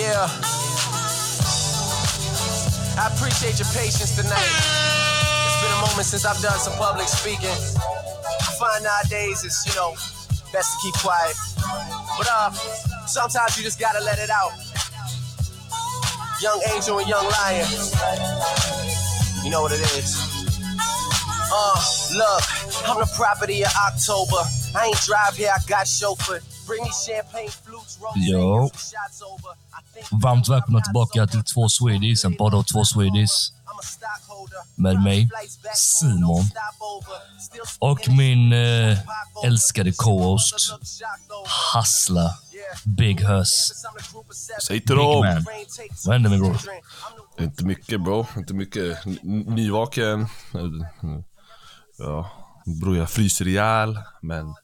Yeah. I appreciate your patience tonight. It's been a moment since I've done some public speaking. I find nowadays it's, you know, best to keep quiet. But uh, sometimes you just gotta let it out. Young Angel and Young Lion. You know what it is. Uh, look, I'm the property of October. I ain't drive here, I got chauffeur. Bring me champagne flutes, rose, Jo. Varmt välkomna tillbaka till två Swedish, en podd av två Swedish. Med mig, Simon. Och min eh, älskade co-host, Hassla, Big Hus. Säg till dem. man. Vad händer med bror? Inte mycket bro, inte mycket. N- nyvaken. Ja, bror jag fryser ihjäl. Men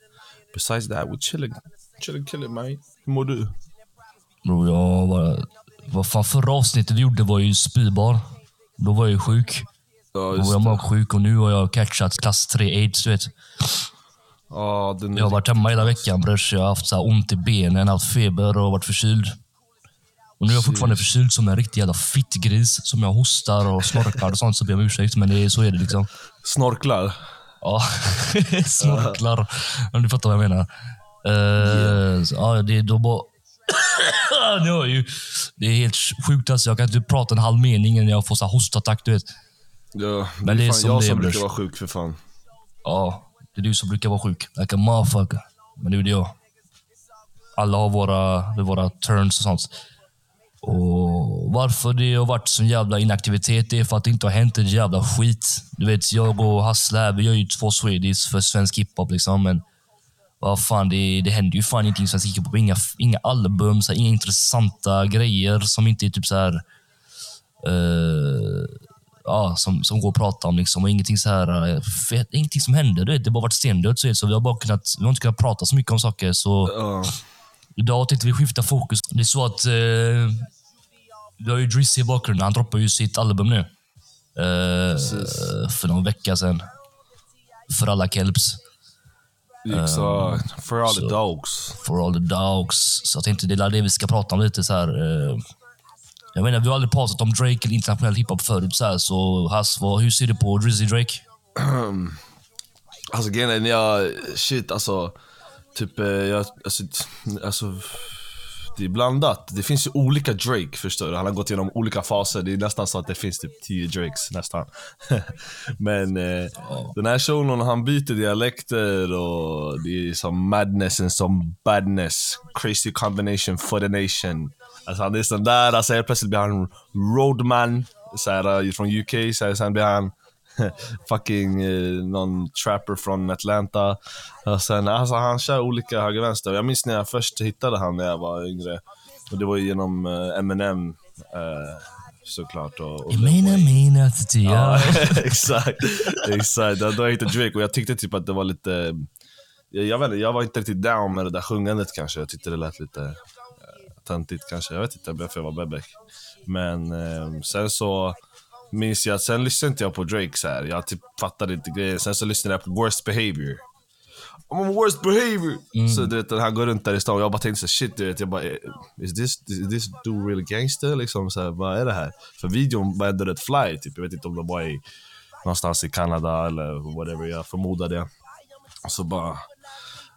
besides that, we're chilling. Chilling, killing man. Hur mår du? Bror, jag var... Vad fan, förra avsnittet vi gjorde var ju spybar. Då var jag ju sjuk. Ja, Då just var jag magsjuk och nu har jag catchat klass 3 aids, du vet. Ja, den Jag har varit hemma hela veckan brors. Jag har haft så här ont i benen, haft feber och varit förkyld. Och nu är jag fortfarande förkyld som en riktig jävla fittgris. Som jag hostar och snorklar och sånt, så ber jag om ursäkt. Men det är, så är det liksom. Snorklar. Ja, snorklar. Om du fattar vad jag menar. Uh, så, ja, det är då bara... har jag ju, det är helt sjukt alltså. Jag kan inte prata en halv mening innan jag får så här hostattack, du vet. Ja, det Men är det är fan som jag det är, som brukar brors. vara sjuk för fan. Ja, det är du som brukar vara sjuk. Like a motherfucker. Men nu är det jag. Alla har våra, det är våra turns och sånt. Och Varför det har varit sån jävla inaktivitet, det är för att det inte har hänt en jävla skit. Du vet, jag och Hassle här, vi gör ju två Swedish för svensk hiphop liksom, men vad fan, det, det händer ju fan ingenting svensk hiphop. Inga, inga album, så här, inga intressanta grejer som inte är typ så här eh, ja, som, som går att prata om. Liksom. Och ingenting, så här, eh, fet, ingenting som händer. Du vet. Det har bara varit stendött. Så, så vi, har bara kunnat, vi har inte kunnat prata så mycket om saker. Så Ja, idag tänkte vi skifta fokus. Det är så att eh, vi har ju Drizzy i bakgrunden. Han droppar ju sitt album nu. Eh, för någon vecka sedan. För alla kelps. Exakt. For all the dogs. For all the dogs. Så jag tänkte det är det vi ska prata om lite. så här. eh, Jag menar, vi har aldrig pratat om Drake eller internationell hiphop förut. Så, här, så Hass, vad, hur ser du på Drizzy Drake? Alltså grejen är, jag, shit alltså, typ, eh, jag, alltså, alltså, det är blandat. Det finns ju olika Drake förstår du. Han har gått igenom olika faser. Det är nästan så att det finns typ 10 Drakes nästan. Men eh, den här shunon, han byter dialekter och det är som madness and some badness. Crazy combination for the nation. Alltså han är sån där, alltså helt plötsligt blir han roadman, så här, eh, från UK, så här, sen blir han fucking eh, någon trapper från Atlanta. Och sen, alltså, han kör olika höger vänster. Jag minns när jag först hittade han när jag var yngre. Och det var genom eh, Eminem eh, såklart. Och, och Jag menar exakt. exakt. Då, jag hittade Drake och jag tyckte typ att det var lite... Jag, jag, vet inte, jag var inte riktigt down med det där sjungandet kanske. Jag tyckte det lät lite eh, töntigt kanske. Jag vet inte varför jag var bebek. Men eh, sen så minns jag sen lyssnade inte jag på Drake så här. Jag typ fattade inte grejen. Sen så lyssnade jag på Worst Behavior. I'm on worst behavior! Så du vet, han går runt där i stan och jag bara tänkte så shit du vet, jag bara eh, is this, is this dude really gangster? Liksom så här, vad är det här? För videon var ändå rätt fly, typ. jag vet inte om det var i, någonstans i Kanada eller whatever, jag förmodar det. Och så bara,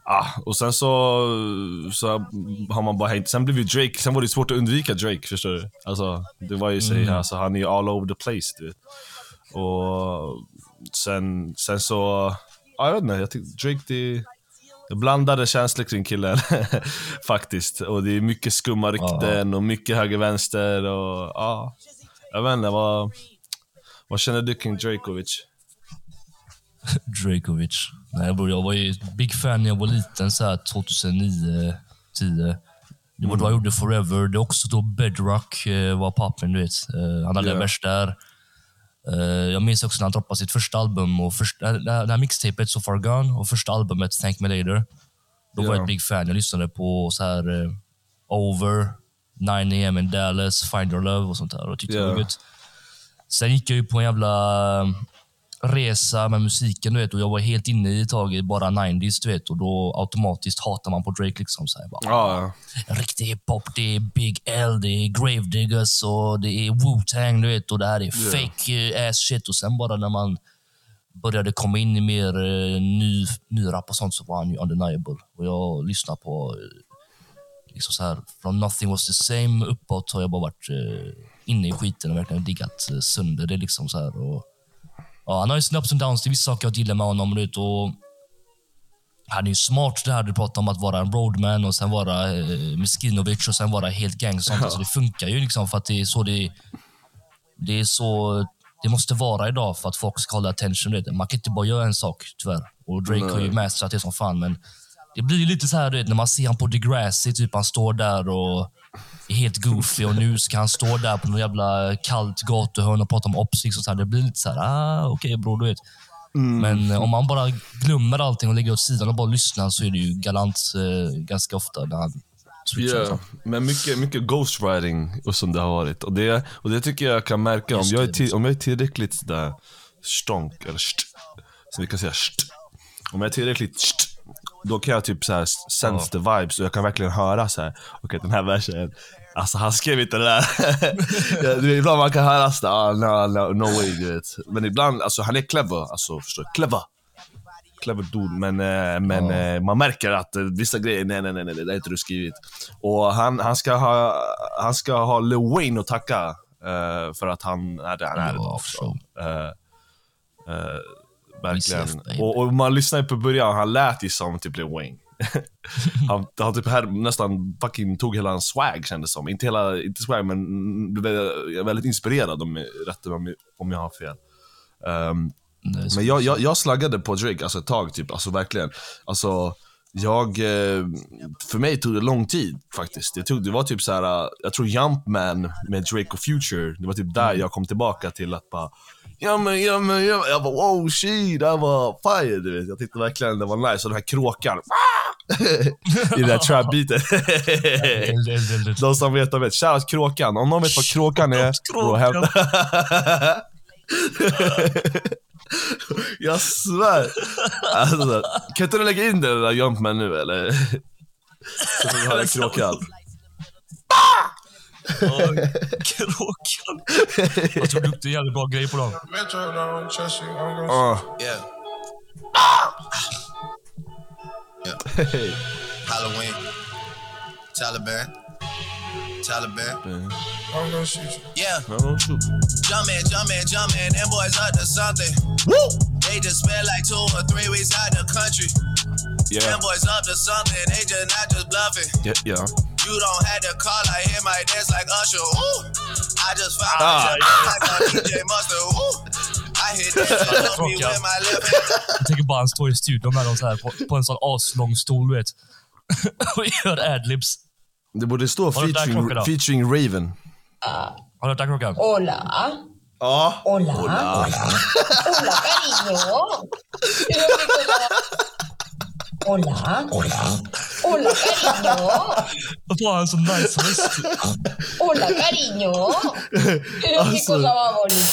ah, och sen så, så har man bara hängt, sen blev ju Drake, sen var det svårt att undvika Drake förstår du. Alltså, det var ju så, alltså, han är ju all over the place du vet. Och sen, sen så, ja, jag vet inte, jag tycker Drake det blandade känslor kring killen faktiskt. Och det är mycket skumma rykten och mycket höger-vänster och ja. Jag vet inte, vad, vad känner du kring Drakovic? Drakovic. Nej, bror, jag var ju big fan när jag var liten, så här 2009, 10. Det var då jag gjorde Forever. Det är också då Bedrock eh, var pappen, du vet. Eh, han hade Ja. en vers där. Eh, jag minns också när han droppade sitt första album, och först, det här, det mixtapet So Far Gone och första albumet Thank Me Later. Då var jag Ja. ett big fan. Jag lyssnade på så här Over, 9 AM in Dallas, Find Your Love och sånt där. Och tyckte det Ja. var gött. Sen gick jag ju på en jävla resa med musiken, du vet. Och jag var helt inne i ett tag i bara 90s, du vet. Och då automatiskt hatar man på Drake liksom. Så här, bara, Ja, en riktig hiphop. Det är Big L, det är Gravediggers och det är Wu-Tang, du vet. Och det här är fake eh, ass shit. Och sen bara när man började komma in i mer eh, ny, ny rap och sånt så var han ju undeniable. Och jag lyssnar på eh, liksom så här, från Nothing Was The Same uppåt har jag bara varit eh, inne i skiten och verkligen diggat eh, sönder det. Liksom så här. Och, ja, han har ju sina ups and downs. Det är vissa saker jag gillar med honom. vet, Och, han är ju smart det här du pratar om att vara en roadman och sen vara eh, Miskinovic och sen vara helt gang. Sånt. Alltså, det funkar ju liksom för att det är så det, det är så det måste vara idag för att folk ska hålla attention. Vet. Man kan inte bara göra en sak tyvärr. Och Drake har ju mastrat det som fan. Men det blir lite så här vet, när man ser han på Degrassi, typ han står där och helt goofy och nu ska han stå där på någon jävla kallt gatuhörn och prata om opsiks och så här. Det blir lite så här, ah, okej bror, du vet. Men eh, om man bara glömmer allting och lägger åt sidan och bara lyssnar så är det ju galant eh, ganska ofta när han switchar. Ja, liksom. men mycket, mycket ghostwriting och som det har varit. Och det, och det tycker jag kan märka om jag är, ti- om jag är tillräckligt där stonk, eller st, som vi kan säga st. Om jag är tillräckligt st, då kan jag typ så här sense the vibes och jag kan verkligen höra så här. okej den här versen, alltså han skrev inte det där. Ja, du vet, ibland man kan höra sådär, ah, no, no, no way du vet. Men ibland, alltså han är clever, alltså förstår du? Clever clever dude, men, eh, men eh, man märker att eh, vissa grejer, nej nej nej, nej det där är inte du skrivit. Och han, han, ska ha, han ska ha Lil Wayne att tacka för att han är där han är Ja, idag. Verkligen. Och, och man lyssnar ju på början, han lät ju som typ Lil Wayne. han, han typ här nästan fucking tog hela hans swag kändes som. Inte hela, inte swag men mm, blev väldigt- inspirerad om, rätt om, jag- om jag har fel. Så- men jag, jag, jag slaggade på Drake alltså ett tag, typ. Alltså verkligen. Alltså, jag... eh, För mig tog det lång tid faktiskt. Det, tog, det var typ så här, eh, jag tror Jumpman med Drake och Future, det var typ där jag kom tillbaka till att bara Ja men, ja men, ja men. Jag bara wow shit, det här var fire du vet. Jag tyckte verkligen det var nice. Och den här kråkan. I eld, eld, eld. De som vet, de vet. Shoutout kråkan. Om någon vet vad kråkan är, bro, hämta. Jag svär. Alltså, kan inte du lägga in den där Jumpman nu eller? Så får vi höra kråkan. Oj, Kråkan. Jag tror du gjorde jävligt bra grej på dem. Metro don't trust you. I'm gonna Ah, Yeah. hey. Halloween. Taliban. Taliban. I'm gonna shoot you. Yeah. No, shoot. Jumpin', jumpin', jumpin'. Them boys up to something. They just spent like two or three weeks out the country. Yeah. Them boys up to something. They just not just bluffing. Yeah, yeah. You don't have to call. I hear my dance like Usher. Ooh. I just found Ah. myself like DJ Mustard. Ooh. Hit. Jag tänker bara han står i studion med dem så här på, på en sån aslång stol, du vet. och gör adlibs. Det borde stå featuring, featuring Raven. Har du hört den klockan? Hola. Ja. Hola. Hola. Hola, cariño. Hola. Hola. Hola, cariño. Varför har han så nice röst? Hola, cariño. Alltså. cosa más bonita.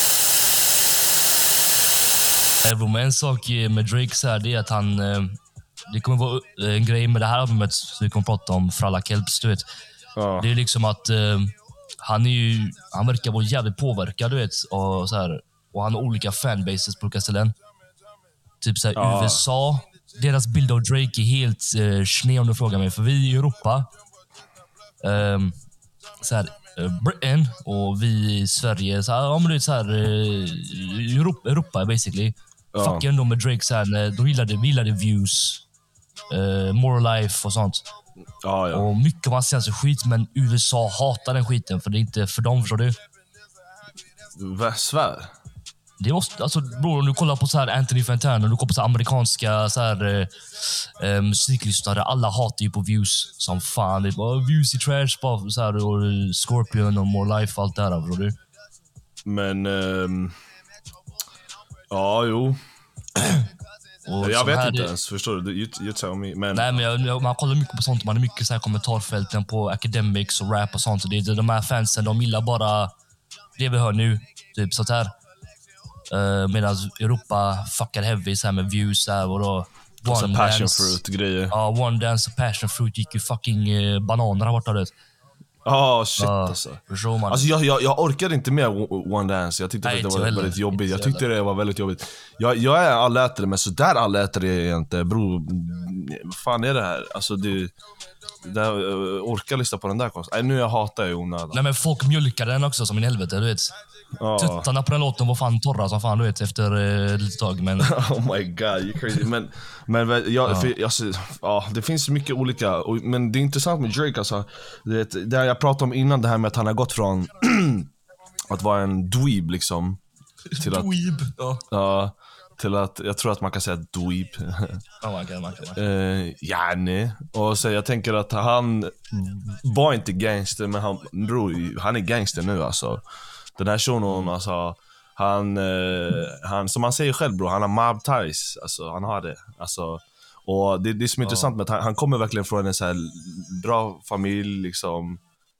Eh, men en sak eh, med Drake så här, det är att han... eh, Det kommer vara en grej med det här albumet, som vi kommer prata om, Fralla Kelps, du vet. Ja. Det är liksom att han är ju, han verkar vara jävligt påverkad, du vet. Och, så här, och han har olika fanbases på olika ställen. Typ så här, Ja. USA, deras bild av Drake är helt eh, sned om du frågar mig. För vi i Europa, ehm, så här, eh, Britain och vi i Sverige, så här, ja, men du vet, så här, eh, Europa, Europa basically. Ja. Fuckar ändå med Drake. Så här, när- de gillade, vi gillade views, eh, more life och sånt. Ja, ja. Och mycket av hans senaste skit, men USA hatar den skiten för det är inte för dem, förstår du? Svär. Det måste, alltså, bror, om du kollar på så här Anthony Fantana, och du kollar på så amerikanska så här, eh, eh, musiklyssnare, alla hatar ju på views som fan. Det är bara views i trash, bara, så här, och eh, Scorpion och More Life och allt det här. Du? Men... ehm, ja, jo. Och Jag vet inte är- ens, förstår du? You, you tell me. Men, Nej, men jag, man kollar mycket på sånt. Man är mycket så här kommentarfälten på academics och rap och sånt. Så det är de här fansen, de gillar bara det vi hör nu. Typ sånt här. Uh, Medan Europa fuckar heavy så här med views. Här, och då, Och så passion Dance- fruit grejer. Ja, One Dance och Passion Fruit gick ju fucking uh, bananer här borta. du vet. Ja, shit Ja, alltså. Förstår man? Alltså jag, jag, jag orkade inte med One Dance. Jag tyckte Nej, att det var heller. väldigt jobbigt. Jag tyckte det var väldigt jobbigt. Jag, jag är allätare, men så där allätare är jag inte. Bro, vad fan är det här? Alltså det... det där, uh, orkar lyssna på den där konsten. Nej, nu jag hatar jag i onödan. Nej, men folk mjölkar den också som en helvete. Du vet. Ja. Tuttarna på den låten var fan torra som fan du vet efter uh, ett litet tag. Men Oh my god, you're crazy. Men, men jag, för, alltså, ja, det finns mycket olika, och, men det är intressant med Drake alltså. Det, det jag pratade om innan, det här med att han har gått från att vara en dweeb liksom, till att, Dweeb. Ja. ja, till att, jag tror att man kan säga dweeb. Ja, man kan, man kan. Uh, yani. Och så jag tänker att han var inte gangster, men han, bro, han är gangster nu alltså. Den här shunon, alltså, han, eh, han, som han säger själv bro, han har mob ties. Alltså, han har det. Alltså, och det, det som är intressant med att han, han kommer verkligen från en så här bra familj, liksom.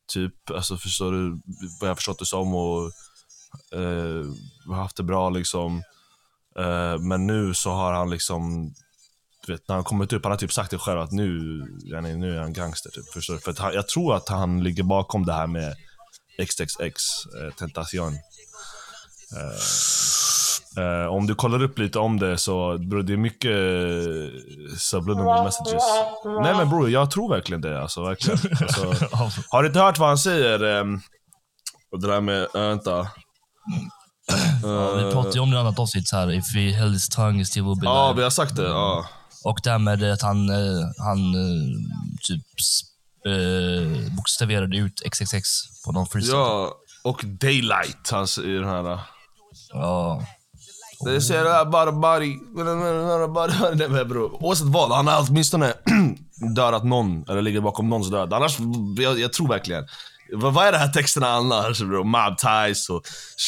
Typ, alltså förstår du vad jag förstått det som och eh, haft det bra liksom. Eh, men nu så har han liksom vet, när han kommit upp, han har typ sagt det själv att nu, nu är han gangster. Typ, förstår du? För han, jag tror att han ligger bakom det här med XXX, eh, Tentacion. Eh, eh, om du kollar upp lite om det så, bro, det är mycket eh, subliminal messages. Nej men bror, jag tror verkligen det. Alltså, verkligen. Alltså, har du inte hört vad han säger? Um, det där med, äh, vänta. Ja, vi pratade ju om det i annat avsnitt, så här, if he held his tongue still would be Ja, vi har sagt det. Ja. Och det här med att han, eh, han eh, typ eh, bokstaverade ut XXX på någon freestyle. ja, och Daylight, han säger den här. Ja. Det säger bara body, bara Nej men bror, oavsett vad, han har åtminstone dödat någon, eller ligger bakom någons död. Annars, jag, jag tror verkligen. Vad, vad är det här texterna annars bror? Mob ties och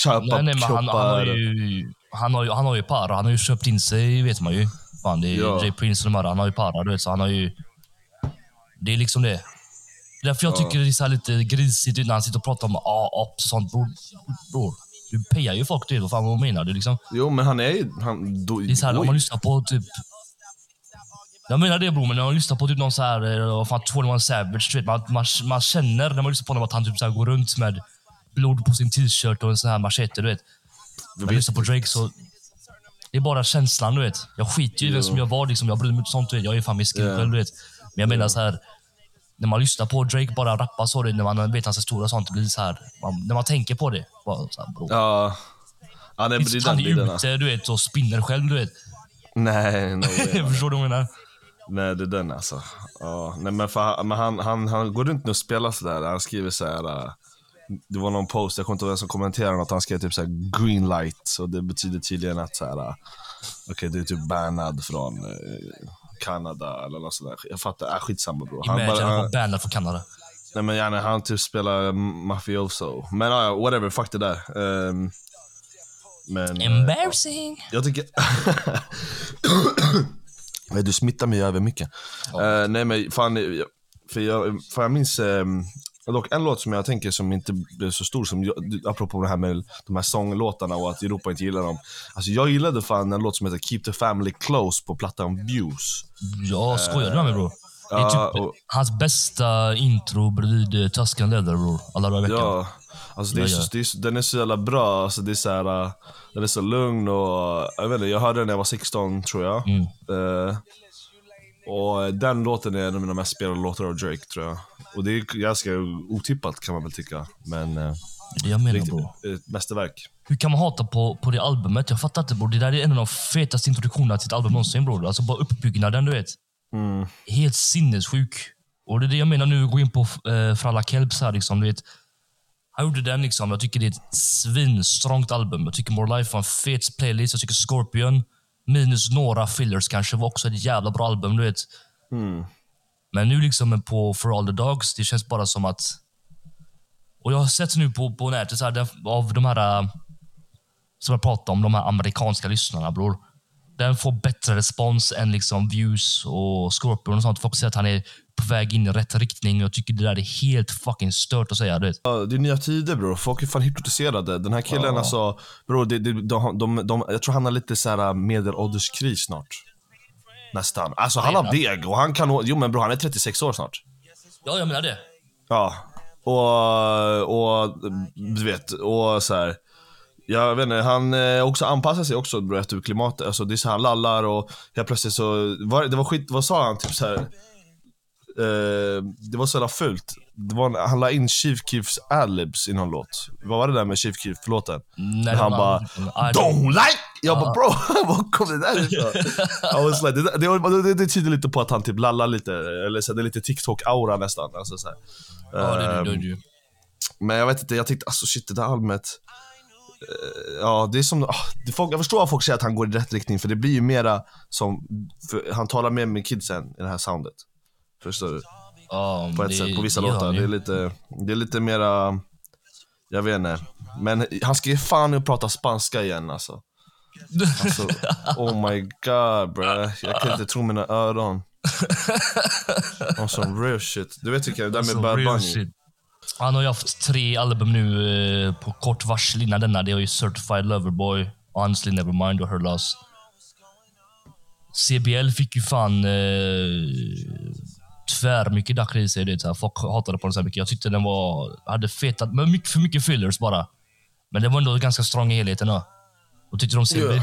köpa Nej, nej, men han, han, kroppar. har ju, han, har ju, han har ju para. Han har ju köpt in sig, vet man ju. Fan, det är Ja. Jay Prince och de här. Han har ju para, du vet. Så han har ju... Det är liksom det. Därför jag tycker det är så här lite grisigt när han sitter och pratar om A-ops och sånt. Bror, bror, du pejar ju folk, vet vad fan vad menar du? Liksom. Jo men han är ju... Han, do, Det är så här, om man lyssnar på typ... Jag menar det bror, men när man lyssnar på typ någon så här, eh, fan, 21 Savage, du vet, man, man, man känner när man lyssnar på honom att han typ så här går runt med blod på sin t-shirt och en sån här machete, du vet. När jag lyssnar på Drake så... Det är bara känslan, du vet. Jag skiter ju i vem som jag var, liksom. jag bryr mig inte sånt, du vet. Jag är fan miskin Ja. själv, du vet. Men jag menar så här... När man lyssnar på Drake bara rappa så, det, när man vet hans historia och sånt, det blir så här... Man, när man tänker på det, bara så här, bro. Ja. Ja, det är han är ute, du vet, och spinner själv, du vet. Nej, no way. Förstår du vad jag menar? Nej, det är den alltså. Ja, nej, men för, han- men han, han, han går runt nu och spelar sådär. Han skriver så här. äh, Det var någon post, jag kommer inte ihåg vem som kommenterade något. Han skrev typ så här green light. Och det betyder tydligen att så här. äh, Okej, du är typ bannad från eh, Kanada eller något sådär. Jag fattar, äh, skitsamma bror. Han, Imagine bara, han, vara bannad från Kanada. nej men gärna, han typ spelar mafioso. Men ja, whatever, fuck det där. Ehm, men... eh, Embarrassing. jag tycker... Du smittar mig över mycket. Eh, nej men fan, för jag, för jag minns um, dock en låt som jag tänker som inte blev så stor, som apropå det här med de här sånglåtarna och att Europa inte gillar dem. Alltså jag gillade fan en låt som heter Keep the Family Close på plattan Views. Jag skojar du med mig bror? Det är ja, typ och- hans bästa intro bredvid uh, Tusken Leather bror. Alla dagar i veckan. Ja, alltså det är Ja, så, ja. det är, den är så jävla bra. Alltså det är så här, äh, den är så lugn och jag vet inte, jag hörde den när jag var 16 tror jag. Mm. Eh, och den låten är en av mina mest spelade låtar av Drake tror jag. Och det är ganska otippat kan man väl tycka. Men eh, jag menar riktigt, bror. ett mästerverk. Hur kan man hata på, på det albumet? Jag fattar inte bror. Det där är en av de fetaste introduktionerna till ett album någonsin bror. Alltså bara uppbyggnaden du vet. Mm. Helt sinnessjuk. Och det är det jag menar nu, gå in på uh, Fralla Kelps här liksom. Du vet. Han gjorde den liksom. Jag tycker det är ett svinstrångt album. Jag tycker More Life var en fet playlist. Jag tycker Scorpion, minus några fillers kanske, var också ett jävla bra album. Du vet. Mm. Men nu liksom på For All The Dogs, det känns bara som att... Och jag har sett nu på, på nätet, så här, av de här... äh, Som jag pratade om, de här amerikanska lyssnarna bror. den får bättre respons än liksom views och Scorpion och sånt. Folk säger att han är på väg in i rätt riktning. Jag tycker det där är helt fucking stört att säga. Du vet. Ja, det är nya tider bror. Folk är fan hypnotiserade. Den här killen Ja. alltså, bror, det, det, de, de, de, jag tror han har lite så här medelålderskris snart. Nästan. Alltså han har deg och han kan, jo men bror han är 36 år snart. Ja, jag menar det. Ja. Och, och du vet, och så här. Jag vet inte, han eh, också anpassar sig också efter klimatet. Alltså det är så här, han lallar och helt plötsligt så, var, det var skit, vad sa han? Typ så här. Eh, det var så jävla fult. Det var, han la in Chief Keefs adlibs i någon låt. Vad var det där med Chief Keef-låten? Nej, han bara I Don't like! Jag bara bro, var kom det där ifrån? Like, det, det, det, det tyder lite på att han typ lallar lite, eller så, det är lite TikTok-aura nästan. Alltså, så. Ja, det är det, det Ehm, men jag vet inte, jag tänkte alltså shit det där albumet. eh, Ja, det är som, ah, jag förstår att folk säger att han går i rätt riktning för det blir ju mera som, han talar mer med kidsen i det här soundet. Förstår du? Ja, På ett det- sätt, på vissa låtar. Det är, lite, det är lite mera, jag vet inte. Men han ska ju fan nu prata spanska igen alltså. alltså oh my god bro. Jag kan inte tro mina öron. On some real shit. Du vet vilka, det där med Bad Bunny. Han har ju haft tre album nu eh, på kort varsel innan denna. Det är ju Certified Loverboy, Honestly Nevermind och Her Loss. CBL fick ju fan eh, tvär mycket dack i sig. Det, så här. Folk hatade på den så mycket. Jag tyckte den var, hade fetat, men mycket, för mycket fillers bara. Men det var ändå ganska strong i helheten. Vad tyckte du om CBL? Ja.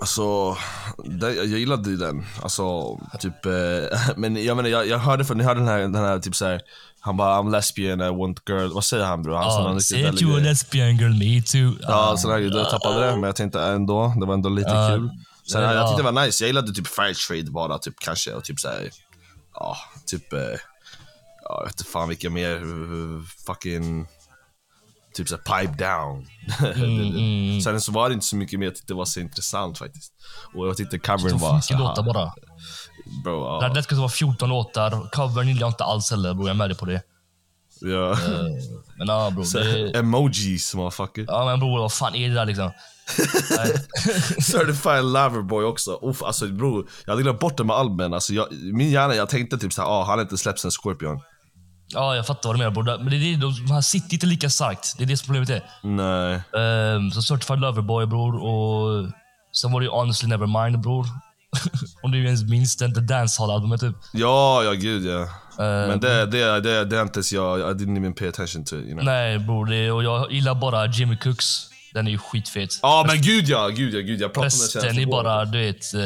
Alltså, det, jag gillade ju den. Alltså, typ, eh, men jag menar, jag, jag hörde för, ni hörde den här, den här typ såhär, han bara I'm lesbian, I want girl. Vad säger han bror? Han riktigt say väldigt to a lesbian girl, me too. Ja, sån här grej. Då tappade det, men jag tänkte ändå, det var ändå lite Ja. kul. Sen, Ja. jag tyckte det var nice, jag gillade typ fair trade bara, typ kanske, och typ såhär, ja, typ, eh, ja, jag vet fan vilka mer, fucking, typ såhär pipe down. mm. Sen så var det inte så mycket mer jag tyckte det var så intressant faktiskt. Och jag tyckte covern var funkar låtar bara. Bro, Det ja. hade lätt kunnat vara 14 låtar. Covern gillar jag inte alls heller bror. Jag är med dig på det. Ja. Men ja bror. Så, Det, Emojis motherfucker. ja men bror, vad fan är det där liksom? Nej. Certified Loverboy också. Uff, alltså bror, jag hade glömt bort det med albumen. Alltså, jag, min hjärna, jag tänkte typ såhär, ah, han har inte släppt sen Scorpion. Ja, jag fattar vad du menar bror. Men det är det, de, han sitter inte lika starkt. Det är det som problemet är. Nej. Um, så Certified Loverboy bror och sen var det ju Honestly Nevermind bror. Om du ens minns den, The Dancehall-albumet typ. Ja, ja gud ja. Eh, Men det, det, det, det är inte ens jag, I didn't even pay attention to. You know? Nej bror, det, och jag gillar bara Jimmy Cooks. Den är ju skitfet. Ja men gud ja, gud ja, gud jag pratade om det Resten är bara, du vet, eh,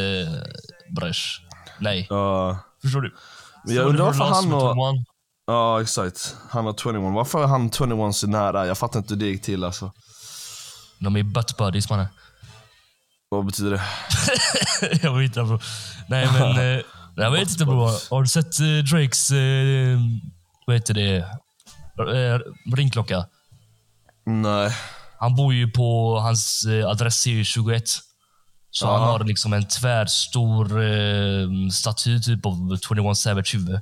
bräsch. Nej. Ja, Förstår du? Men jag undrar varför han och- 21. ja exakt. Han har 21. Varför är han 21 så nära? Jag fattar inte hur det gick till alltså. De är butt buddies mannen. Vad betyder det? jag vet inte bro. Nej men, eh, jag vet inte bro. Har du sett eh, Drakes, eh, vad heter det, eh, ringklocka? Nej. Han bor ju på, hans eh, adress är ju 21. Så han Ja. har liksom en tvärstor eh, staty typ av 21 Savage huvud.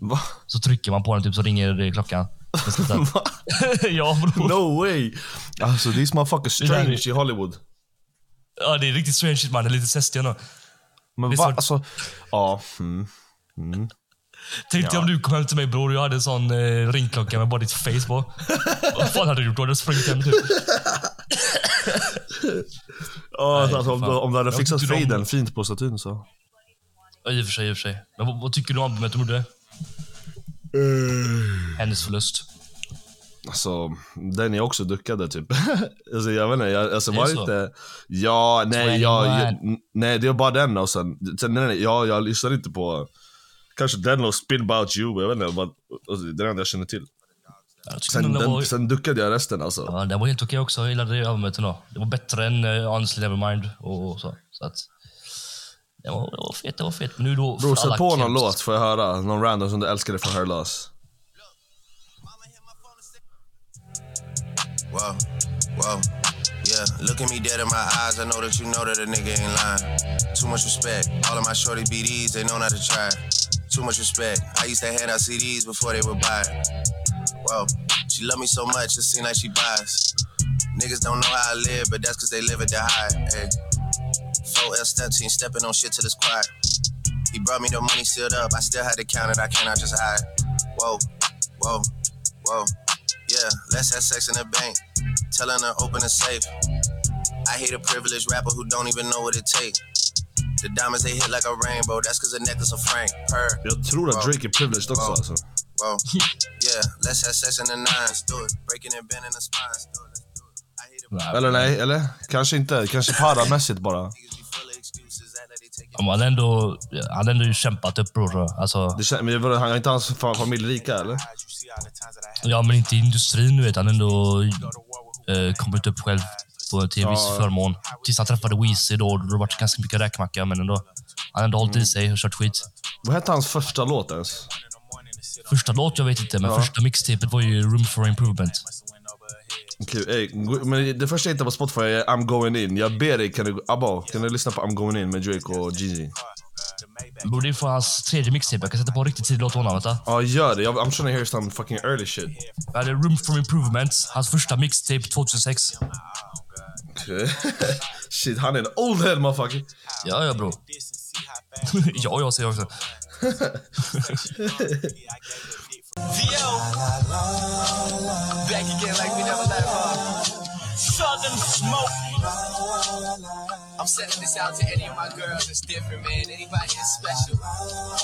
Va? Så trycker man på den typ så ringer eh, klockan. Ja bror. No way! Alltså Det där strange i Hollywood. Ja, det är riktigt strange shit man. Det är lite zestig ändå. Men va? Alltså, ja. Mm. Tänk dig om du kom hem till mig bror och jag hade en sån eh, ringklocka med bara ditt face på. Vad fan hade du gjort då? Du hade sprungit hem typ. Ja, Nej, alltså, om, du, om du hade fixat faden fint på statyn så. Ja, I och för sig, i och för sig. Men vad, vad tycker du om albumet de gjorde? Hennes förlust. Alltså, den är också duckade typ. alltså jag vet inte, jag, alltså är var det så? inte... Ja, nej, jag, 21. jag, nej det var bara den och sen, sen nej, nej, ja, jag lyssnade inte på Kanske den och Spin about you, jag vet inte, bara, alltså, det är det enda jag känner till. Jag Sen, den, den, var, sen duckade jag resten alltså. ja, den var helt okej också. Jag gillade det albumet ändå. Det var bättre än uh, Honestly Nevermind och, och så. så att, det, var, det var fet, det var fet. Men nu då... Bror, sätt på någon låt får jag höra. Någon random som du älskade från Her Loss. Whoa, whoa, yeah. Look at me dead in my eyes. I know that you know that a nigga ain't lying. Too much respect. All of my shorty BDs, they know not to try. Too much respect. I used to hand out CDs before they would buy. Whoa, she love me so much, it seem like she buys. Niggas don't know how I live, but that's cause they live at the high. Hey. 4L step team, stepping on shit till it's quiet. He brought me the money sealed up. I still had to count it. I cannot just hide. Whoa, whoa, whoa. Yeah, let's have sex in the bank. Telling her open the safe. I hate a privileged rapper who don't even know what it takes. The diamonds they hit like a rainbow. That's cause the necklace of Frank. Per. Jag tror att Drake är privileged också alltså. Whoa. Yeah, let's have sex in the nines. Do it. Breaking and bending the spines. Do it. Eller nej, eller? Kanske inte. Kanske paramässigt bara. Han har ändå, han ändå kämpat upp bror. Alltså, Det men vadå, han har inte hans fa- familj rika eller? Ja men inte industrin du vet. Han ändå eh, kommit upp själv på, till viss Ja. förmån. Tills han träffade Weezy då. Då har det ganska mycket räkmacka men ändå. Han har ändå hållit i sig och kört skit. Vad hette hans första låt ens? Första låt jag vet inte, men Ja. första mixtapet var ju Room for Improvement. Okej, ey, gå- men det första jag hittade på Spotify är I'm going in. Jag ber dig, kan du, Abba, kan du lyssna på I'm going in med Drake och Jeezy? Bror, det är från hans tredje mixtape. Jag kan sätta på en riktigt tidig låt av honom. Vänta. Ja, gör det. Jag, I'm trying to hear some fucking early shit. Jag hade Room for Improvement, hans första mixtape 2006. Okej. Shit, han är en old head motherfucker. Ja, ja bror. ja, jag säger också. Back again like we never left, huh? Southern smoke. I'm sending this out to any of my girls that's different, man. Anybody that's special.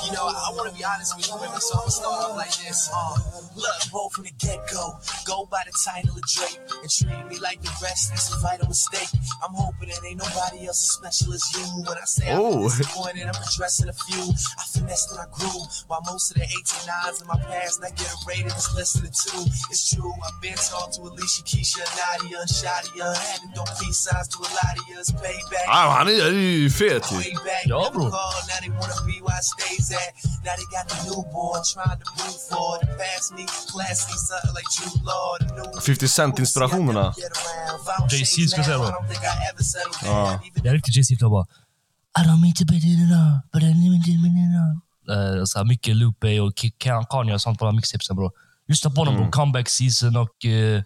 You know, I, want to be honest with you women, so I'm gonna start off like this. Uh, look, roll from the get-go. Go by the title of Drake and treat me like the rest. That's a vital mistake. I'm hoping that ain't nobody else as special as you. When I say Oh. I'm disappointed, I'm addressing a few. I finessed and I grew. While most of the 18 nines in my past not get rated as less than a two. It's true, I've been talked to Alicia, Keisha, Nadia, Shadia. Had to do peace signs to a lot of us. Payback. Ah, han är, ju fet ju. Ja, never bro. called, now they wanna be where I stays at. Now they got the newborn trying to move forward. The past me, classy, something like Jude Law. The new 50 Cent-inspirationerna. Jay-Z jag säga då. Ja. Det är riktigt Jay-Z bara. I don't mean to be enough, but I need to be. Eh, så här mycket Lupe och Kanye och sånt på de här mixtapesen bro. Lyssna på honom bro. Comeback season och eh,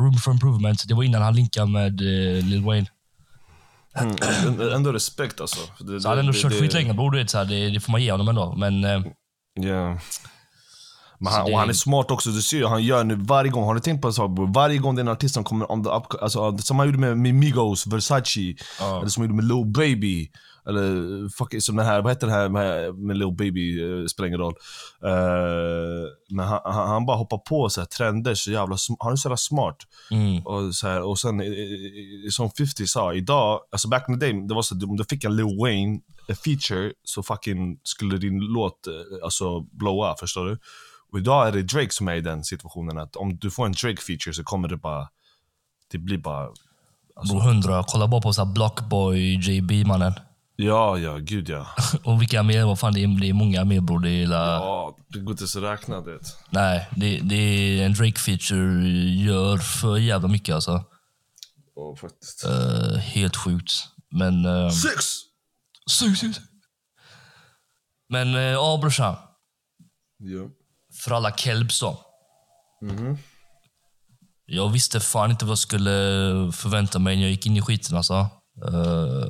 Room for improvement. Det var innan han linkade med eh, Lil Wayne. Mm, ändå respekt alltså. Det, Så han har ändå det- kört det- skit länge bror. här, Det, det får man ge honom ändå. Men Ja. Men han, det- och han är smart också, du ser ju, han gör nu varje gång, har du tänkt på en sak? Varje gång det är en artist som kommer on the up, alltså som han gjorde med, med Migos, Versace, eller som han gjorde med Lil Baby, eller fuck, som den här, vad heter den här med, med Lil Baby, uh, spelar ingen roll. Eh, men han, han, han bara hoppar på så här, trender, så jävla, han är så jävla smart. mm, Och, så här, och sen, eh, eh, som 50 sa, idag, alltså back in the day, det var så om du fick en Lil Wayne feature så fucking skulle din låt eh, alltså blowa, förstår du? Och idag är det Drake som är i den situationen att om du får en Drake feature så kommer det bara, det blir bara, alltså, bror 100. Kolla bara på så här Blockboy, JB mannen. Ja, ja, gud ja. Och vilka mer? Vad fan, det är, det är många mer bror. Det är la, Ja, det går inte så räkna det. Nej, det, det är en Drake-feature gör för jävla mycket alltså. Ja, faktiskt. Eh, helt sjukt. Men... Uh, Sex! sug, sug. Men uh, ja brorsan. Ja. För alla kelbs då. Jag visste fan inte vad jag skulle förvänta mig när jag gick in i skiten alltså. Uh,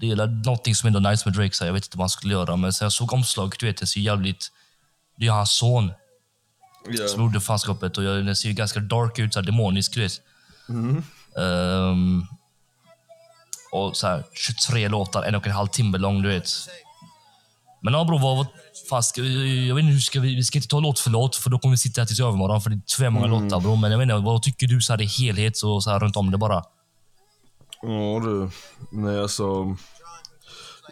det är någonting som ändå är nice med Drake, så jag vet inte vad han skulle göra. Men sen jag såg omslaget, du vet, det ser jävligt... Det är hans son som Ja. gjorde fanskapet och jag, den ser ganska dark ut, så här demonisk, du vet. Ehm, och så här, 23 låtar, en och en halv timme lång, du vet. Men ja bror, vad, vad vi, jag vet inte hur ska vi, vi ska inte ta låt för låt för då kommer vi sitta här tills övermorgon för det är för många låtar bror. Men jag vet inte, vad tycker du så här i helhet och så här runt om det bara? Ja du, nej alltså.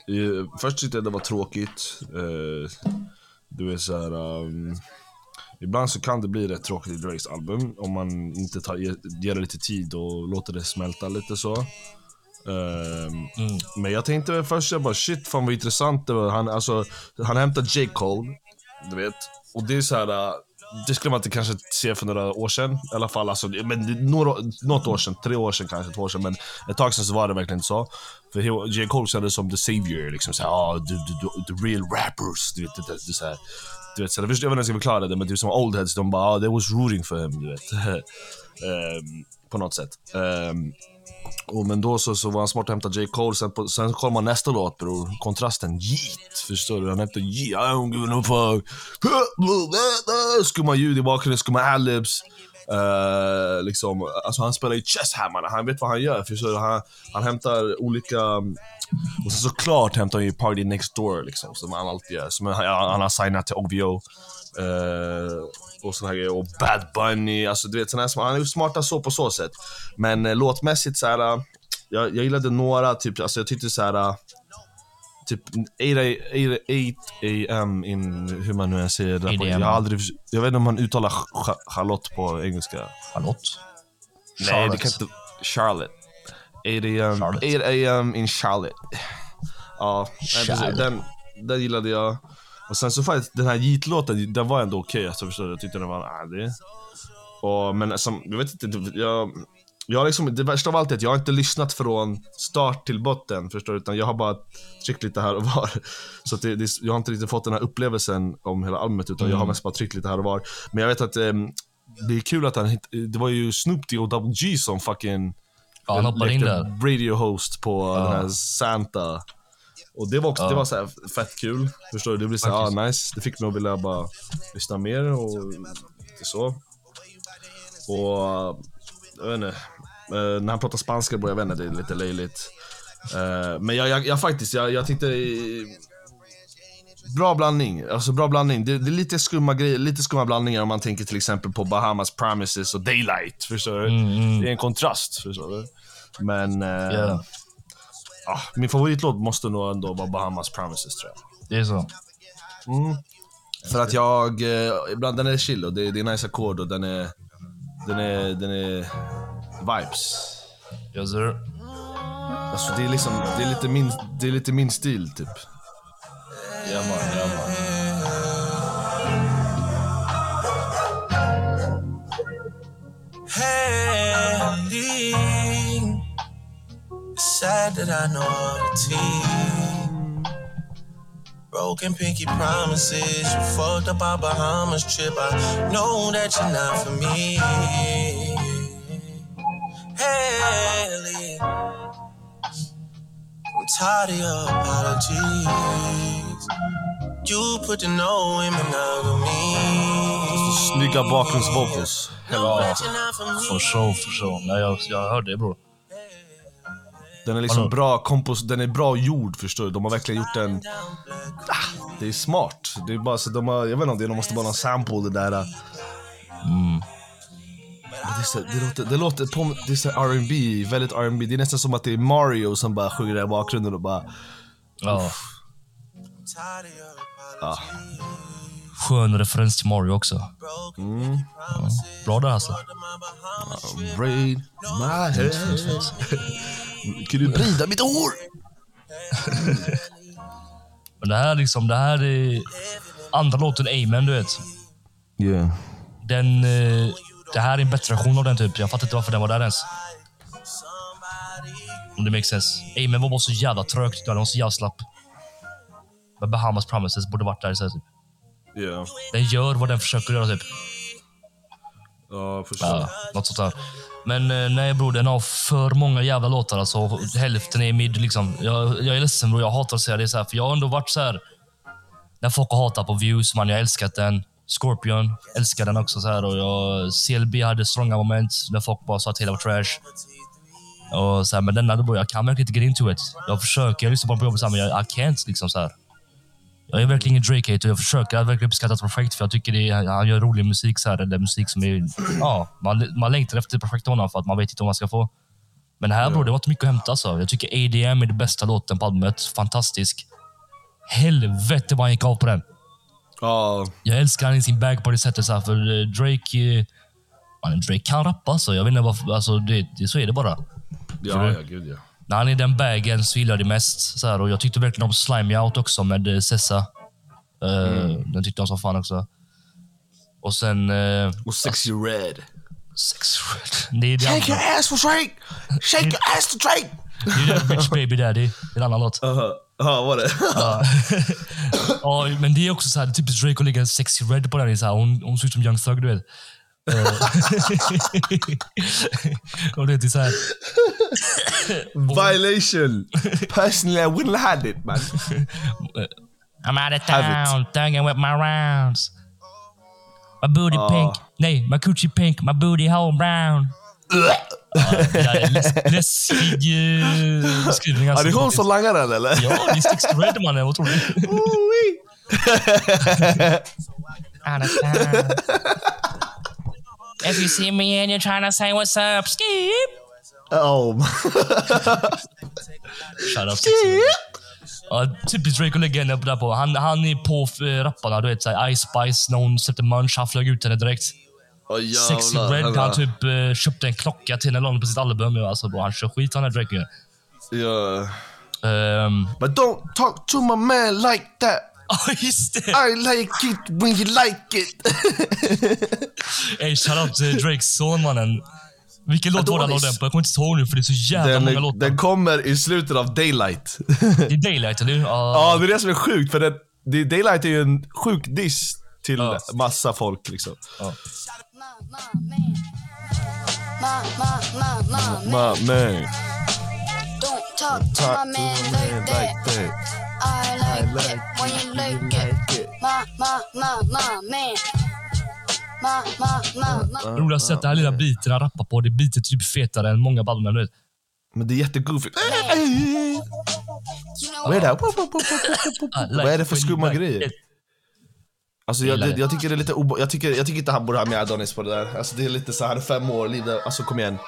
Eh, först tyckte jag det var tråkigt. Eh, du är så här. Um, ibland så kan det bli rätt tråkigt i Drakes album om man inte tar, ger, ger det lite tid och låter det smälta lite så. Ehm, Men jag tänkte först, jag bara shit fan vad intressant det var. Han, alltså, han hämtade J. Cole, du vet. Och det är så här det skulle man inte kanske se för några år sedan. I alla fall, alltså, men några, något år sedan, tre år sedan kanske, två år sedan. Men ett tag sedan så var det verkligen inte så. För J. Cole kändes som the savior, liksom såhär, ah, the, the, the, the real rappers. Du vet, det, det, det, så här, du vet så här, jag vet inte hur jag ska förklara det, men typ som old heads, de bara, ah, they was rooting for him, du vet. um, på något sätt. Um, och, men då så, så var han smart att hämta J. Cole, sen, på, sen kom man nästa låt bror. Kontrasten, Yeet. Förstår du? Han hämtade Yeet, I don't give no fuck. Skumma ljud i bakgrunden, skumma adlibs. Uh, liksom, alltså han spelar ju chesshammarna, han vet vad han gör. Förstår du? Han, han hämtar olika... Och sen såklart hämtar han ju Party Next Door, liksom, som han alltid gör. Som han, han har signat till OVO. Uh, och såna här grejer. Och Bad Bunny, alltså du vet, såna här, han är smarta så på så sätt. Men uh, låtmässigt så här, uh, jag, jag gillade några, typ, alltså jag tyckte så här. uh, Typ 8 am in, hur man nu än säger det. där på- 8 Jag har aldrig, jag vet inte om man uttalar Ch- Charlotte på engelska. Charlotte? Nej, det kan inte... Charlotte. 8 am, Charlotte. 8 am in Charlotte. Ja. Charlotte. Den, den gillade jag. Och sen så faktiskt, den här Yeet-låten, den var ändå okej. alltså, förstår du? Jag tyckte den var... Ah, det. Och, men som, jag vet inte, jag... Jag liksom, det värsta av allt är att jag har inte lyssnat från start till botten, förstår du? Utan jag har bara tryckt lite här och var. Så det, det, jag har inte riktigt fått den här upplevelsen om hela albumet, utan jag har mest bara tryckt lite här och var. Men jag vet att ehm, det är kul att han Det var ju Snoop D och Double G som fucking Ja, han hoppade in där. radio host på den här Santa. Och det var också, Ja. det var så här fett kul. Förstår du? Det blir så här, ah, nice. Det fick mig att vilja bara lyssna mer och lite så. Och, jag vet inte. eh, När han pratar spanska, bro, jag vet inte, det är lite löjligt. Eh, Men jag, jag, jag faktiskt, jag, jag tyckte... Bra blandning. Alltså bra blandning. Det, det är lite skumma grejer, lite skumma blandningar om man tänker till exempel på Bahamas Promises och Daylight. Förstår du? Det är en kontrast, förstår du? Men... Ja, ah, min favoritlåt måste nog ändå vara Bahamas Promises tror jag. det är så. För att jag, eh, ibland den är chill och det, det är nice ackord och den är, den är, den är vibes. Yes sir. Alltså det är liksom, det är lite min, det är lite min stil typ. Ja, man, ja, man. Handing. It's sad that I know all the tea. Broken pinky promises. You fucked up our Bahamas trip. I know that you're not for me. Haley. I'm tired of your apologies. You put the no in monogamy. Snygga bakgrundsvocals. Ja, you're not for så. Nej, jag, jag hörde det bror. Den är liksom Vadå? bra kompos, den är bra gjord förstår du. De har verkligen gjort den, det är smart. Det är bara så de har, jag vet inte om det måste vara någon sample det där. Men Det, är så, det, låter, det låter på, det är så R&B, väldigt R&B. Det är nästan som att det är Mario som bara sjunger i bakgrunden och bara Ja. Apologies. Skön referens till Mario också. Broken promises. Bra där alltså. Braid my head. Kan du brida mitt hår? Men det här liksom, det här är andra låten Amen, du vet. Yeah. Den, eh, det här är en bättre version av den typ. Jag fattar inte varför den var där ens. Om det makes sense. Amen var bara så jävla trögt. Den var så jävla slapp. Men Bahamas Promises borde varit där istället. Typ. Yeah. Den gör vad den försöker göra typ. Ja, förstår. Ja, något sånt där. Men eh, nej bror, den har för många jävla låtar. Alltså, hälften är mid. Liksom. Jag, jag är ledsen bror, jag hatar att säga det så här. För jag har ändå varit så här. När folk har hatat på views, man, jag har älskat den. Scorpion, älskar den också. Så här, och jag, CLB hade stronga moment när folk bara sa att hela var trash. Och så här, men denna, bror, jag kan verkligen inte get into it. Jag försöker, jag lyssnar på den på jobbet, men jag I can't. Liksom, så här. Jag är verkligen ingen Drake-hater. Jag försöker att verkligen uppskatta projekt för jag tycker det är, han gör rolig musik. Så här, eller musik som är... Ja, man, man längtar efter projekt honom för att man vet inte vad man ska få. Men här bror, det var inte mycket att hämta. Alltså. Jag tycker ADM är den bästa låten på albumet. Fantastisk. Helvete vad han gick av på den. Ja, Jag älskar han i sin bag på det sättet. Så här, för eh, Drake... eh, Man, Drake kan rappa. Alltså. Jag vet inte varför, alltså, det, det, så är det bara. ja, ja, gud ja. När han är den bagen så gillar jag det mest. Så här, och jag tyckte verkligen om Slime Me Out också med eh, Sessa. Eh, Den tyckte jag som fan också. Och sen... Uh, Och Sexy Red. sex Red. Det är det andra. ass for Drake! Shake your ass to Drake! Det är den Bitch Baby Daddy. Det är en annan låt. Ja, var det? Ja. men det är också så här, typiskt Drake att lägga Sexy Red på den. Här, hon, hon ser ut som Young Thug, du vet. Och det är så här, Violation! Personally I wouldn't have had it man. I'm out of town, thugging with my rounds. My booty Ja. pink. Nej, my coochie pink, my booty hole brown. Ja, det där är läs- läskig beskrivning. Alltså. det är hon som langar den eller? Ja, är Sticks to Red mannen. Vad tror du? If you see me and you're trying to say what's up, skip. oh. Shut up. Ja, typiskt Drake att lägga henne där på. Han, han är på eh, rapparna. Du vet, såhär, Ice Spice, när hon släppte Munch, han flög ut henne direkt. Oh, Sexy Red, han typ eh, köpte en klocka till henne på sitt album. Alltså, bro, han kör skit han är Drake. Ja. Ehm, But don't talk to my man like that. Ja, just det! I like it when you like it. Ey, shoutout till Drakes son mannen. Vilken låt var det han den på? Jag kommer inte ihåg nu för det är så jävla många Den, låtar. den kommer i slutet av Daylight. Det är Daylight, eller hur? Ja, det är det som är sjukt. För det, det, Daylight är ju en sjuk diss till Ja. massa folk. Liksom. My, my, my, my, Ma, man. Don't talk to my man like that. I like it when you like it. My, my, my, my man. My, my, my, my. Roligast sett, det här lilla beaten han rappar på, det beatet är typ fetare än många band. vet. Men det är jättegoofy. Vad är det? här? I like Vad är det för skumma like grejer? it. Alltså jag, det, jag tycker det är lite obo- jag tycker, jag tycker inte han borde ha med Adonis på det där. Alltså det är lite så här, fem år, liv där. Alltså kom igen.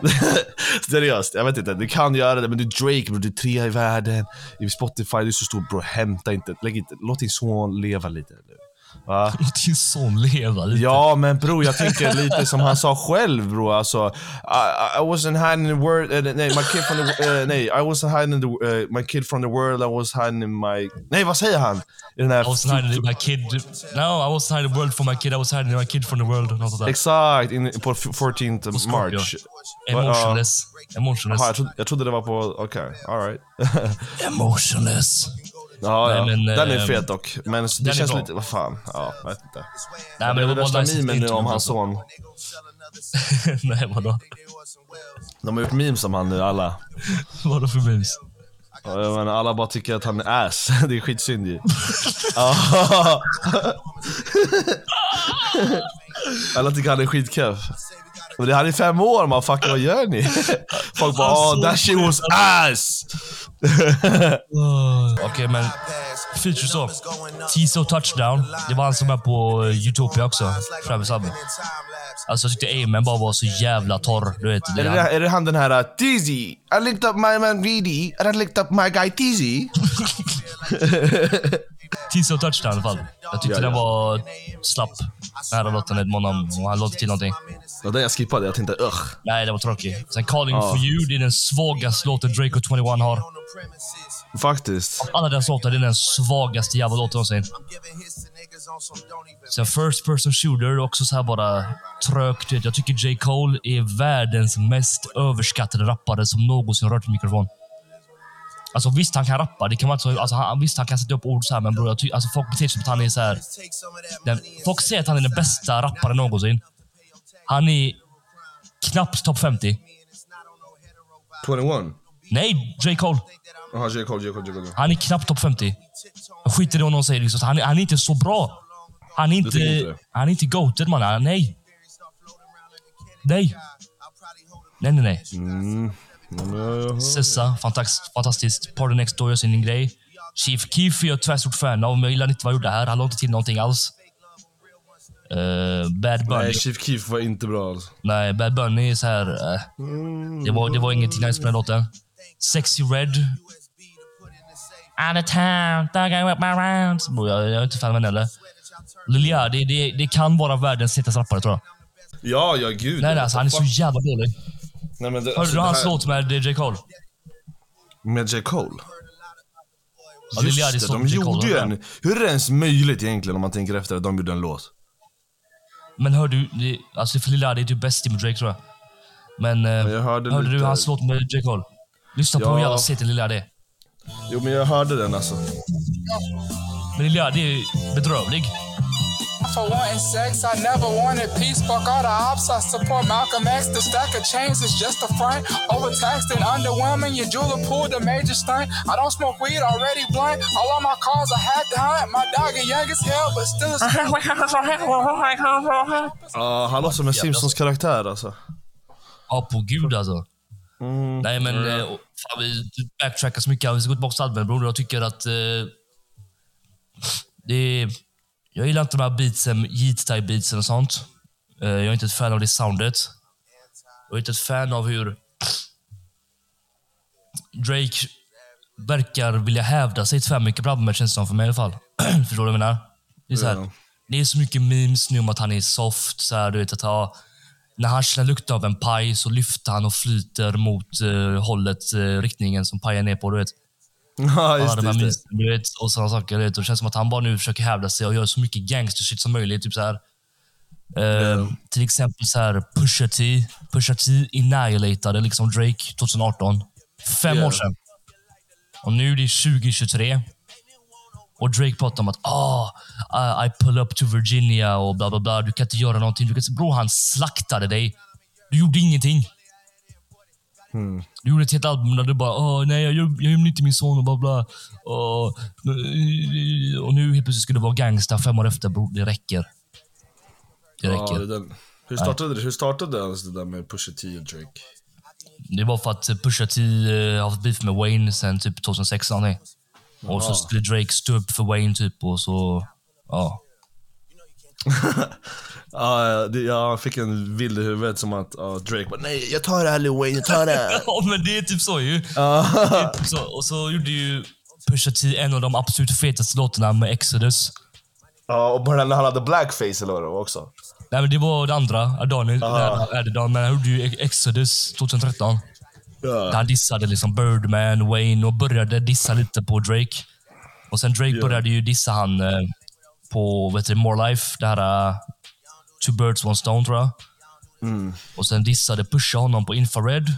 Seriöst, jag vet inte. Du kan göra det, men du är Drake bro, du är trea i världen. I Spotify, du är så stor bro, hämta inte. Lägg inte låt din son leva lite nu. Va? Låt din son leva lite. Ja, men bro, jag tänker lite som han sa själv bro. Alltså, I, I wasn't hiding the world, uh, nej, my kid from the, uh, nej, I wasn't hiding the, uh, my kid from the world, I was hiding my, nej vad säger han? I den här I was hiding my kid. No, I was hiding the world from my kid. I was hiding my kid from the world. Något sånt där. Exakt, in, på 14th På. March. Emotionless. Emotionless. Jaha, jag, trodde, jag trodde det var på, okej, alright. Emotionless. Ja, ja. Nej, men, den är eh, fet dock. Men det känns lite, vad fan, ja, jag vet inte. Nej, men det det var värsta nice memen nu om hans son. Nej, vadå? De har gjort memes om han nu alla. Vadå för memes? Ja, Jag menar, alla bara tycker att han är ass. Det är skitsynd ju. Ja. alla tycker han är skitkeff. Men det här är fem år man, fucking vad gör ni? Folk bara oh, that shit was ass! Okej, men features då. Tiso Touchdown. Det var han som är på eh, Utopia också. Travis album. Alltså jag tyckte Amen bara var så jävla torr. Du vet, det Är det, är det han den här uh, Tizzy? I licked up my man VD and I licked up my guy Tizzy. Tiso Touchdown i alla fall. Jag tyckte Ja, den ja. var slapp. Den här låten honom och han låter till någonting. Ja, den jag skippade, jag tänkte ugh. Nej, det var tråkigt. Sen Calling Ja. for you, det är den svagaste låten Drake och 21 har. Faktiskt. Alla deras låtar, det är den svagaste jävla låten någonsin. Sen First person shooter, också så här bara trögt. Jag tycker J. Cole är världens mest överskattade rappare som någonsin rört en mikrofon. Alltså visst, han kan rappa. Det kan man inte, så- alltså, han, visst, han kan sätta upp ord så här, men bror, jag alltså, folk beter sig som att han är så här. Den, folk säger att han är den bästa rapparen någonsin. Han är knappt topp 50. 21? Nej, J. Cole. Jaha, J. Cole, J. Cole, J. Cole. Han är knappt topp 50. Jag skiter i vad någon säger. Liksom. Han, han är inte så bra. Han är inte inte, han är inte goated man. Han- Nej. Nej. Nej, nej, nej. Mm. Sessa, fantastiskt. fantastiskt. Party Next Door gör sin grej. Chief Keef är jag tvärstort fan av, men jag gillar inte vad han gjorde här. Han la inte till någonting alls. Eh, Bad Bunny. Nej, Chief Keef var inte bra alltså. Nej, Bad Bunny är så här. eh, det, var, det var ingenting nice med den låten. Sexy Red. Out of town, thugging with my rounds. Jag, jag är inte fan med den heller. Lil Yachty, det, det kan vara världens hetaste rappare tror jag. Ja, ja gud. Nej, nej, alltså, han är så jävla dålig. Nej, men det, Hörde alltså, du det hans här- låt med J. Cole? Med J. Cole? Ja, Just det, stod de gjorde ju ja. en... Hur är det ens möjligt egentligen om man tänker efter att de gjorde en låt? Men hör du, det, alltså för Lil är typ bäst med Drake tror jag. Men eh, jag hörde hörde lite- du hans låt med J. Cole? Lyssna på Ja. hur jävla set Lil Yachty. Jo, men jag hörde den alltså. Men Lil Yachty är bedrövlig. For wanting sex. I never wanted peace. Fuck all the ops. I support Malcolm X. The stack of chains is just a front. Overtaxed and underwhelming. Your jeweler pulled a major stunt. I don't smoke weed already blunt. All of my cars I had to hunt. My dog is young as hell, but still a Ja, han låter som en Simpsons-karaktär alltså. Ja, på gud alltså. Nej, men eh, och fan, vi backtrackar så mycket. Vi ska gå tillbaka till albumet, bror. Jag tycker att... Eh, det är, jag gillar inte de här beatsen, yeet-type beatsen och sånt. Eh, jag är inte ett fan av det soundet. Jag är inte ett fan av hur Drake verkar vilja hävda sig för mycket på albumet, känns det som för mig i alla fall. Förstår du vad jag menar? Det är, så här, Ja. det är så mycket memes nu om att han är soft. Så här, du vet, att, ja, när han känner lukten av en paj så lyfter han och flyter mot eh, hållet, eh, riktningen som pajen är på. Du vet. Ja, Alla just här Just det. vet, och sådana saker. Vet. Och det känns som att han bara nu försöker hävda sig och göra så mycket gangster shit som möjligt. Typ så här. Eh, Till exempel så här, Pusha T. Pusha T annihilatade liksom Drake 2018. Fem Yeah. år sedan. Och nu är det 2023. Och Drake pratar om att ah, I, I pull up to Virginia och bla bla bla. Du kan inte göra någonting. Du kan inte... Bro, han slaktade dig. Du gjorde ingenting. Du gjorde ett helt album där du bara Åh, nej, jag gör- jag gömde inte min son och bla bla. Och, och nu helt plötsligt skulle du vara gangsta fem år efter. Bro, det räcker. Det Ja, räcker. det är den. Hur startade det? Hur startade ens det där med Pusha T och Drake? Det var för att Pusha T eh, har haft beef med Wayne sen typ 2016. Nej. Och så skulle Drake stå upp för Wayne typ och så... Ja. Ja, det, jag fick en bild i huvudet som att ja, Drake bara nej, jag tar det här Lil Wayne, jag tar det. Ja, men det är typ så ju. Typ så. Och så gjorde ju Pusha T en av de absolut fetaste låtarna med Exodus. ja, och bara när han hade blackface eller vad det var också. Nej, men det var det andra. Adonis, Adonis, men han gjorde ju Exodus 2013. Där han dissade liksom Birdman, Wayne och började dissa lite på Drake. Och sen Drake började ju dissa han eh, på vet du, More Life, det här uh, Two Birds One Stone tror jag. Och sen dissade Pusha honom på Infrared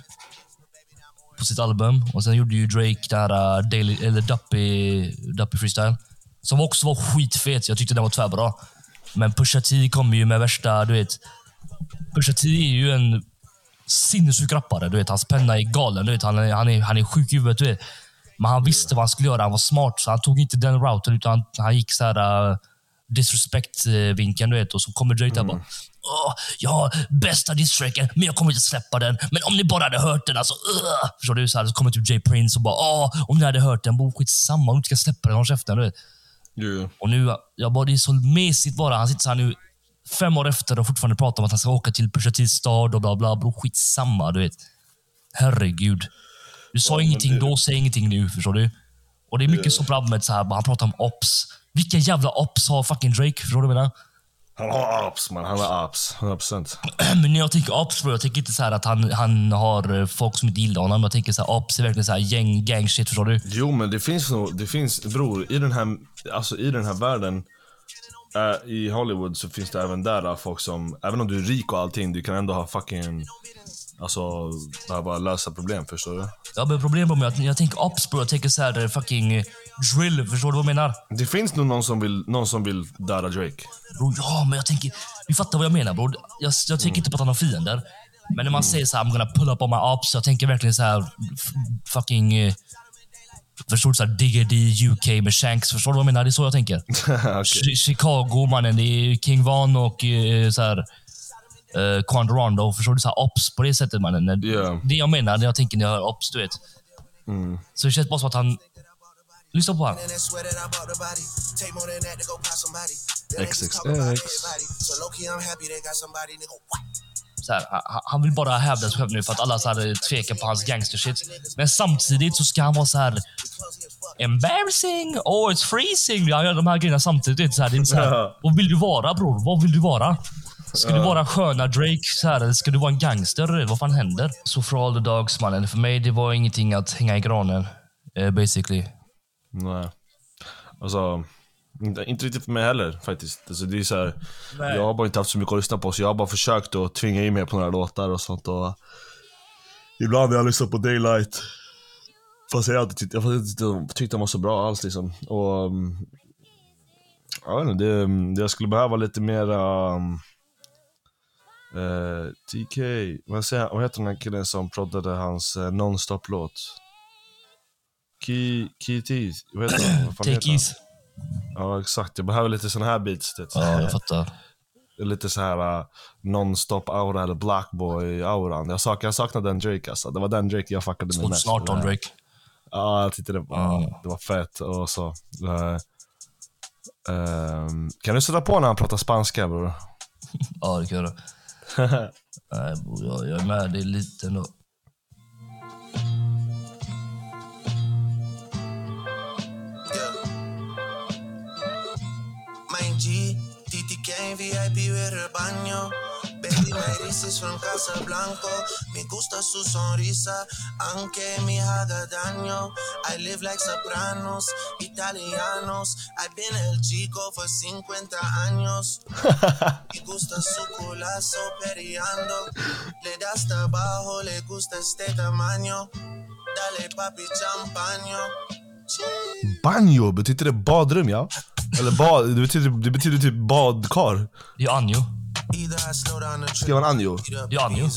på sitt album. Och sen gjorde ju Drake det här uh, Daily, eller Duppy, Duppy Freestyle. Som också var skitfet. Jag tyckte den var tvärbra. Men Pusha T kommer ju med värsta, du vet. Pusha T är ju en sinnessjuk rappare. Du vet, hans penna är galen. Du vet, han, är, han, är, han är sjuk i huvudet. Du vet. Men han visste vad han skulle göra. Han var smart, så han tog inte den routen. Utan han, han gick så här uh, disrespect-vinkeln. Du vet. Och så kommer Drake där och bara... Åh, jag har bästa distracken, men jag kommer inte släppa den. Men om ni bara hade hört den, alltså... Uh, förstår du? Så, här, så kommer typ Jay Prince och bara... Åh, om ni hade hört den, skitsamma. Om du inte ska släppa den, håll käften. Du vet. Jo. Och nu, jag bara, det är så mesigt bara. Han sitter så här nu fem år efter och fortfarande pratar om att han ska åka till Pusha stad och bla bla. Bro, skitsamma, du vet. Herregud. Du sa ingenting då, säg ingenting nu. Förstår du? Och det är mycket så på albumet, så här, han pratar om ops. Vilka jävla ops har fucking Drake? Förstår du vad jag menar? Han har apps man, han har apps. 100%. Men när jag tänker ops, bro, jag tänker inte så här att han, han har eh, folk som inte gillar honom. Jag tänker så här, ops är verkligen så här gäng, gang shit. Förstår du? Jo men det finns nog, det finns, bror, i den här, alltså i den här världen, äh, i Hollywood så finns det även där äh, folk som, även om du är rik och allting, du kan ändå ha fucking, alltså, behöva lösa problem, förstår du? Jag har problem med att jag tänker ops, bro. Jag tänker så här eh, fucking eh, drill. Förstår du vad jag menar? Det finns nog någon som vill, någon som vill döda Drake. Bro, ja, men jag tänker... Du fattar vad jag menar, bro. Jag, jag tänker inte på att han har fiender. Men när man säger så här, I'm gonna pull up on my ops, jag tänker verkligen så här, fucking... Eh, förstår du? Så här, Diggity UK med Shanks. Förstår du vad jag menar? Det är så jag tänker. Chi- Chicago, mannen. Det är King Von och eh, så här... Uh, Quan Rondo. Förstår du? Så här, ops på det sättet, mannen. Ja. Det jag menar när jag tänker när jag hör ops, du vet. Så det känns bara som att han... Lyssna på honom. XXX. Så här, han- han vill bara hävda sig själv nu för att alla så här, tvekar på hans gangstershit. Men samtidigt så ska han vara så här embarrassing, oh it's freezing. Han gör de här grejerna samtidigt. Så här, det är så här, vad vill du vara bror? Vad vill du vara? Ska du vara sköna Drake så här, eller ska du vara en gangster? Vad fan händer? Så for all the dogs mannen, för mig det var ingenting att hänga i granen. eh, basically. Nej. Alltså, inte, inte riktigt för mig heller faktiskt. Alltså, det är så här, jag har bara inte haft så mycket att lyssna på, så jag har bara försökt att tvinga in mig på några låtar och sånt. Och ibland har jag lyssnat på Daylight. Fast jag alltid jag har inte tyckt tyckt den var så bra alls liksom. Och, um, Jag vet inte, det, det, jag skulle behöva lite mera... Um, eh, TK, vad, säger, vad heter den här killen som proddade hans uh, nonstop-låt? Key, Key T, vad heter han? Take ease. Ja exakt, jag behöver lite sån här beats. Det. Ja, jag fattar. Lite så här uh, non-stop aura eller blackboy-auran. Jag, sak, jag saknade den Drake alltså. Det var den Drake jag fuckade med mest. snart om Drake. Ja, jag det var, Ja. det var fett och så. Eh, ehm, kan du sätta på när han pratar spanska bror? Ja, det kan jag göra. Nej, bror, jag, jag är med dig lite ändå. VIP vid el baño. Baby, me dices from Casablanco. Me gusta su sonrisa, aunque me haga daño. I live like sopranos, italianos. I've been el chico for 50 años. Me gusta su culazo periando. Le das trabajo, le gusta este tamaño. Dale papi champaño. Banjo, betyder det badrum ja? Eller bad, det betyder, det betyder typ badkar. Det är Anjo. Skrev han Anjo? Det är Anjo.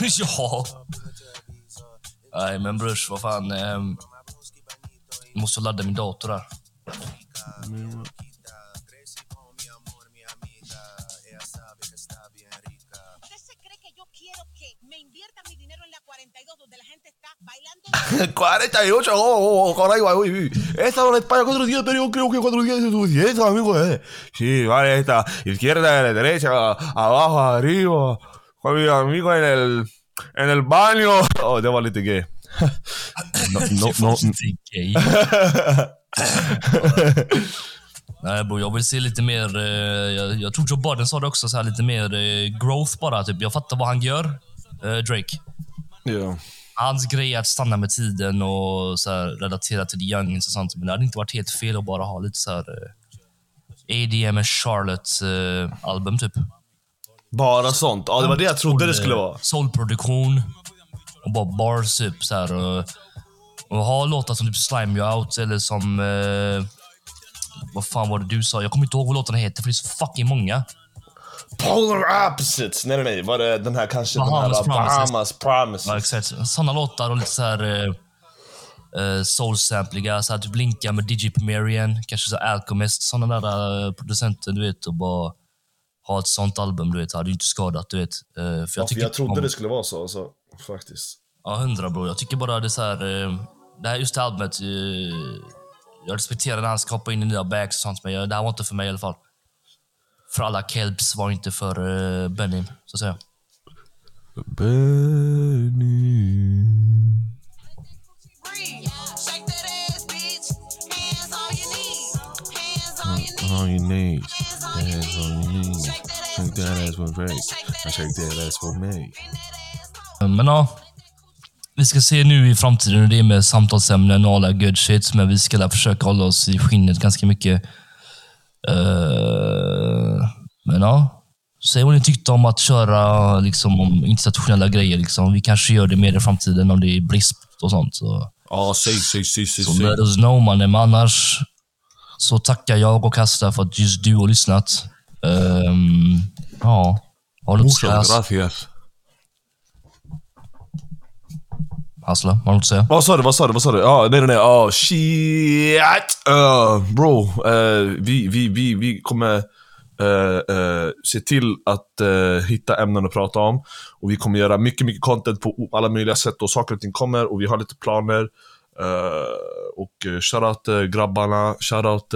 Ja. Nej, men brors, vad fan. ehm, Jag måste ladda min dator här. 48, oh, oh, caray, uy, uy. He estado en España cuatro días, pero yo creo que cuatro días es suficiente, amigo, eh. Sí, vale, esta, izquierda, derecha, abajo, arriba, con mi amigo en el, en el baño. Oh, det var lite gay. No, no, no. Gay. Nej bror, jag vill se lite mer... eh, jag, jag tror Joe Biden sa det också, så här, lite mer eh, growth bara. Typ. Jag fattar vad han gör, eh, Drake. Ja. Hans grej är att stanna med tiden och så här, relatera till the youngins och sånt. Men det hade inte varit helt fel att bara ha lite så här... Eh, ADM Charlotte-album typ. Bara sånt. Ja, det var det jag trodde det skulle vara. Soulproduktion och bara bars typ så här. Och, och ha låtar som typ Slime You Out eller som... Eh, vad fan var det du sa? Jag kommer inte ihåg vad låtarna heter för det är så fucking många. Polar opposites. Nej, nej, nej. Var det den här kanske Bahamas den här Promises. Bahamas Promises? Ja, exakt. Såna låtar och lite så här... Eh, eh, soul-sampliga, så typ Linka med DJ Pomerian, kanske så Alchemist, såna där eh, producenter, du vet, och bara ha ett sånt album, du vet, hade ju inte skadat, du vet. Eh, för jag, Ja, för tycker jag trodde om- det skulle vara så, alltså, faktiskt. Ja, hundra bror. Jag tycker bara det så här... Eh, det här just det albumet... Eh, jag respekterar när han skapar in i nya bags och sånt, men jag, det här var inte för mig i alla fall. För alla kelps var inte för eh, Benny, så att säga. Hands on your knees. Hands on your knees. Shake that ass, for Drake. I shake that ass for me. Men ja, vi ska se nu i framtiden hur det är med samtalsämnen och alla good shit, men vi ska försöka hålla oss i skinnet ganska mycket. Eh, ja, säg vad ni tyckte om att köra liksom, om institutionella grejer. Liksom. Vi kanske gör det mer i framtiden om det är brist och sånt. Så. Ja, säg, säg, säg, säg. Så let us know mannen. Annars så tackar jag och Kasta för att just du har lyssnat. Ehm, ja, säga? Muchas gracias. Hassla, har du något att säga? Vad sa du? Vad sa du? Vad sa du? Ja, nej, nej, nej. Oh, shit! Uh, bro, uh, vi, vi, vi, vi kommer uh, uh, se till att uh, hitta ämnen att prata om. Och vi kommer göra mycket, mycket content på alla möjliga sätt och saker och ting kommer och vi har lite planer. Uh, och uh, shoutout uh, grabbarna, shoutout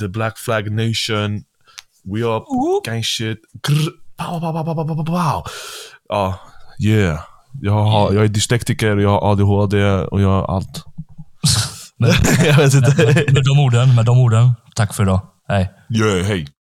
the Black Flag Nation. We up, gang shit. Grr. Pow, pow, pow, pow, pow, pow. Ja, yeah. Jag, har, jag är dyslektiker, jag har ADHD och jag har allt. Men, jag vet inte. med de orden, med de orden, tack för idag. Hej. Yeah, hej.